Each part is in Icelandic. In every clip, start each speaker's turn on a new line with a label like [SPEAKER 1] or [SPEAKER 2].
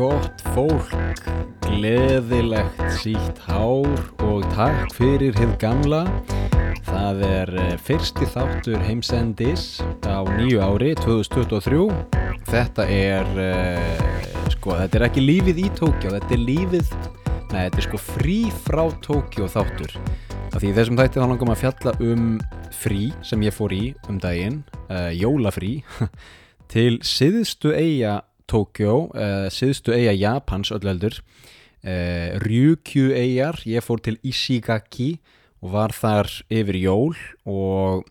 [SPEAKER 1] Gott fólk, gleðilegt sítt hár og takk fyrir hið gamla. Það er eh, fyrsti þáttur heimsendis á nýju ári 2023. Þetta er, uh, sko, þetta er ekki lífið í Tókjá, þetta er lífið, nei, þetta er sko frí frá Tókjó þáttur. Af því þessum þætti þá langum að fjalla um frí sem ég fór í um daginn, uh, jólafrí, til siðstu eiga Tókjó, uh, siðstu eiga Japans öll heldur, uh, Ryukyu eigar, ég fór til Ishigaki og var þar yfir jól og,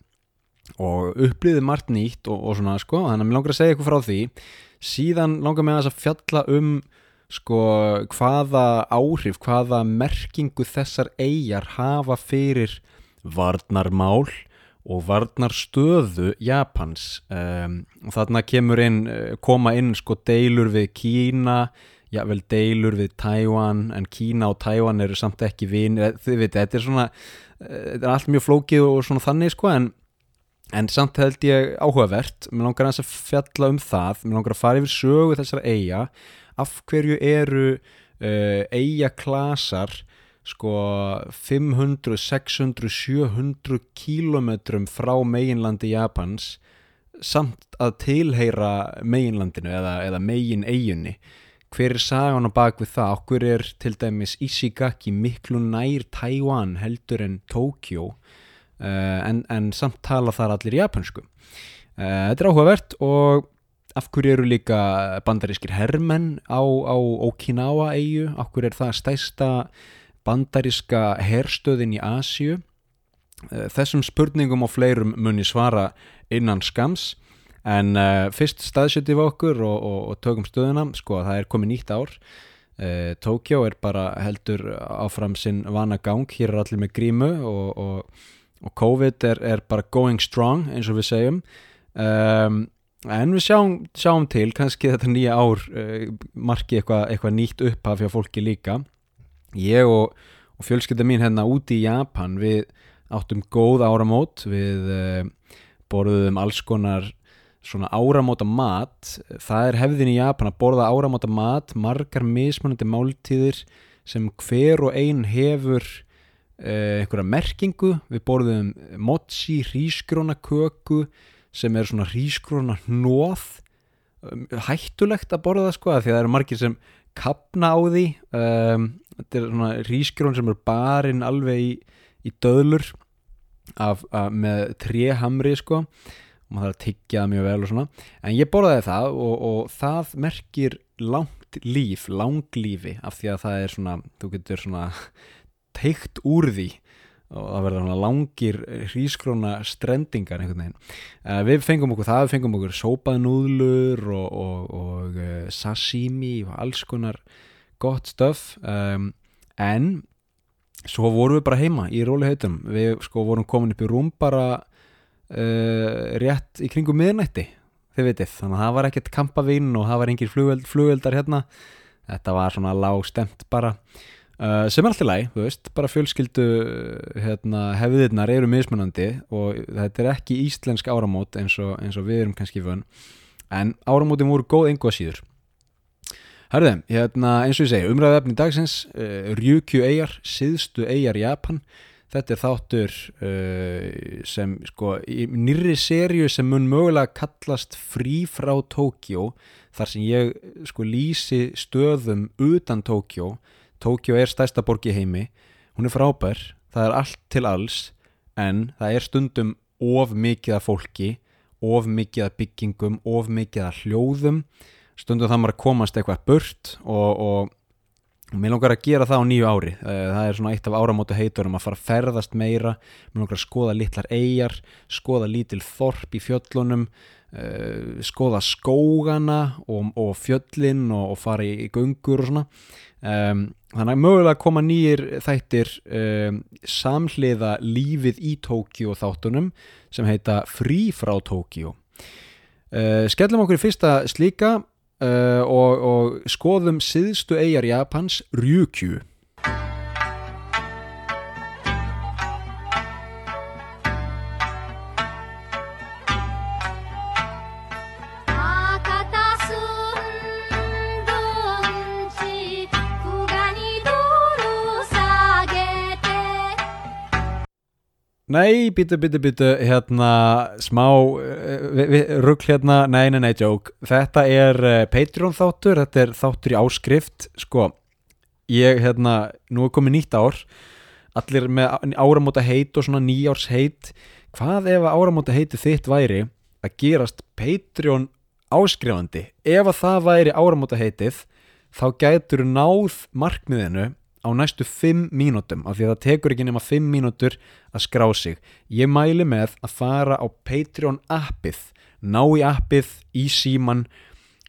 [SPEAKER 1] og upplýði margt nýtt og, og svona sko, þannig að mér langar að segja eitthvað frá því. Síðan langar mér að fjalla um sko hvaða áhrif, hvaða merkingu þessar eigjar hafa fyrir varnarmál og varnarstöðu Japans. Um, og þarna kemur inn, koma inn sko deilur við Kína já vel deilur við Tæwan en Kína og Tæwan eru samt ekki vin þið veit, þetta er svona þetta er allt mjög flókið og svona þannig sko en, en samt held ég áhugavert. Mér langar að fjalla um það. Mér langar að fara yfir sögu þessara eiga af hverju eru uh, eijaklasar sko 500, 600, 700 kílometrum frá meginlandi Japans samt að tilheyra meginlandinu eða, eða megin eiginni hver er sagan á bakvið það? Okkur er til dæmis Ishigaki miklu nær Taiwan heldur en Tokyo? Uh, en, en samt tala þar allir japansku uh, þetta er áhugavert og af hverju eru líka bandarískir hermenn á, á Okinawa eigu, hverju er það stæsta bandaríska herstöðin í Asju þessum spurningum og fleirum muni svara innan skams en uh, fyrst staðsjöti við okkur og, og, og tökum stöðuna. Sko það er komið nýtt ár. Uh, Tókjó er bara heldur áfram sinn vana gang, hér er allir með grímu og, og COVID er, er bara going strong eins og við segjum. Um, en við sjáum, sjáum til. Kannski þetta nýja ár uh, marki eitthvað eitthva nýtt upphaf hjá fólki líka ég og, og fjölskylda mín hérna úti í Japan við áttum góð áramót við uh, borðum alls konar svona áramóta mat. Það er hefðin í Japan að borða áramóta mat margar mismunandi máltíðir sem hver og ein hefur uh, einhverja merkingu. Við borðum mochi hrísgróna köku sem er svona hrísgróna hnóð hættulegt að borða það sko því að það eru margir sem kapna á því. Um, þetta er svona hrísgrón sem er barinn alveg í, í döðlur af, af, með tréhamri sko. Og maður þarf að tyggja það mjög vel og svona. En ég borðaði það og, og það merkir langt líf langlífi af því að það er svona þú getur svona teikt úr því og það verður langir hrísgróna strendingar einhvern veginn. Uh, við fengum okkur það, við fengum okkur sópaðnúðlur og, og, og uh, sashimi og alls konar gott stöf um, en svo vorum við bara heima í róli heitum við sko vorum komin upp í rúm bara uh, rétt í kringum miðnætti þið veitir, þannig að það var ekkert kampavinn og það var engir flugöld, flugöldar hérna. Þetta var svona lág stemt bara Uh, sem er alltaf læg, þú veist, bara fjölskyldu hérna, hefðirnar eru mismunandi og þetta er ekki íslensk áramót eins og, eins og við erum kannski vönn en áramótin voru góð einhvað síður. Hörðum, hérna, eins og ég segi, umræðafni dagsins uh, Ryukyu eigar, síðstu eigar Japan. Þetta er þáttur uh, sem sko nýri sériu sem mun mögulega kallast frí frá Tókjó þar sem ég sko lýsi stöðum utan Tókjó Tókjó er stærsta borg í heimi hún er frábær, það er allt til alls en það er stundum of mikið af fólki of mikið af byggingum, of mikið af hljóðum. Stundum það maður að komast eitthvað burt og, og, og mér langar að gera það á nýju ári. Það er svona eitt af áramótu heiturum að fara að ferðast meira. Mér langar að skoða litlar eigjar skoða lítil þorp í fjöllunum Uh, skoða skógana og, og fjöllin og fara í, í gungur og svona um, þannig að mögulega koma nýjir þættir um, samhliða lífið í Tókíu þáttunum sem heita Frí frá Tókíu uh, skellum okkur í fyrsta slíka uh, og, og skoðum síðstu eigjar Japans Ryukyu Nei, byttu, byttu, byttu, hérna, smá uh, rugg hérna, nei, nei, nei, joke. Þetta er uh, Patreon þáttur, þetta er þáttur í áskrift, sko, ég, hérna, nú er komið nýtt ár, allir með áramóta heit og svona nýjárs heit, hvað ef áramóta heiti þitt væri að gerast Patreon áskrifandi? Ef að það væri áramóta heitið, þá gætur náð markmiðinu á næstu 5 mínútum af því að það tekur ekki nema 5 mínútur að skrá sig. Ég mæli með að fara á Patreon appið, ná í appið í síman,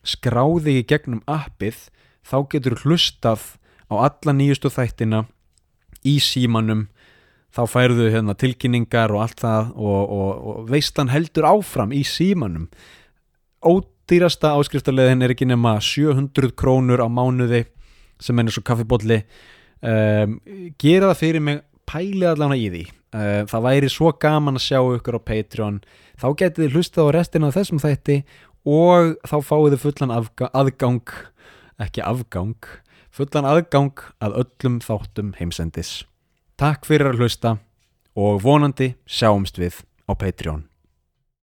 [SPEAKER 1] skráði í gegnum appið, þá getur hlustað á alla nýjustu þættina í símanum, þá færðu hérna, tilkynningar og allt það og, og, og veistan heldur áfram í símanum. Ódýrasta áskriftarleðin er ekki nema 700 krónur á mánuði sem er eins og kaffibólli um, gera það fyrir mig pæli allavega í því. Uh, það væri svo gaman að sjá ykkur á Patreon. Þá getið þið hlustað á restina af þessum þætti og þá fáið þið fullan aðgang ekki afgang fullan aðgang að öllum þáttum heimsendis. Takk fyrir að hlusta og vonandi sjáumst við á Patreon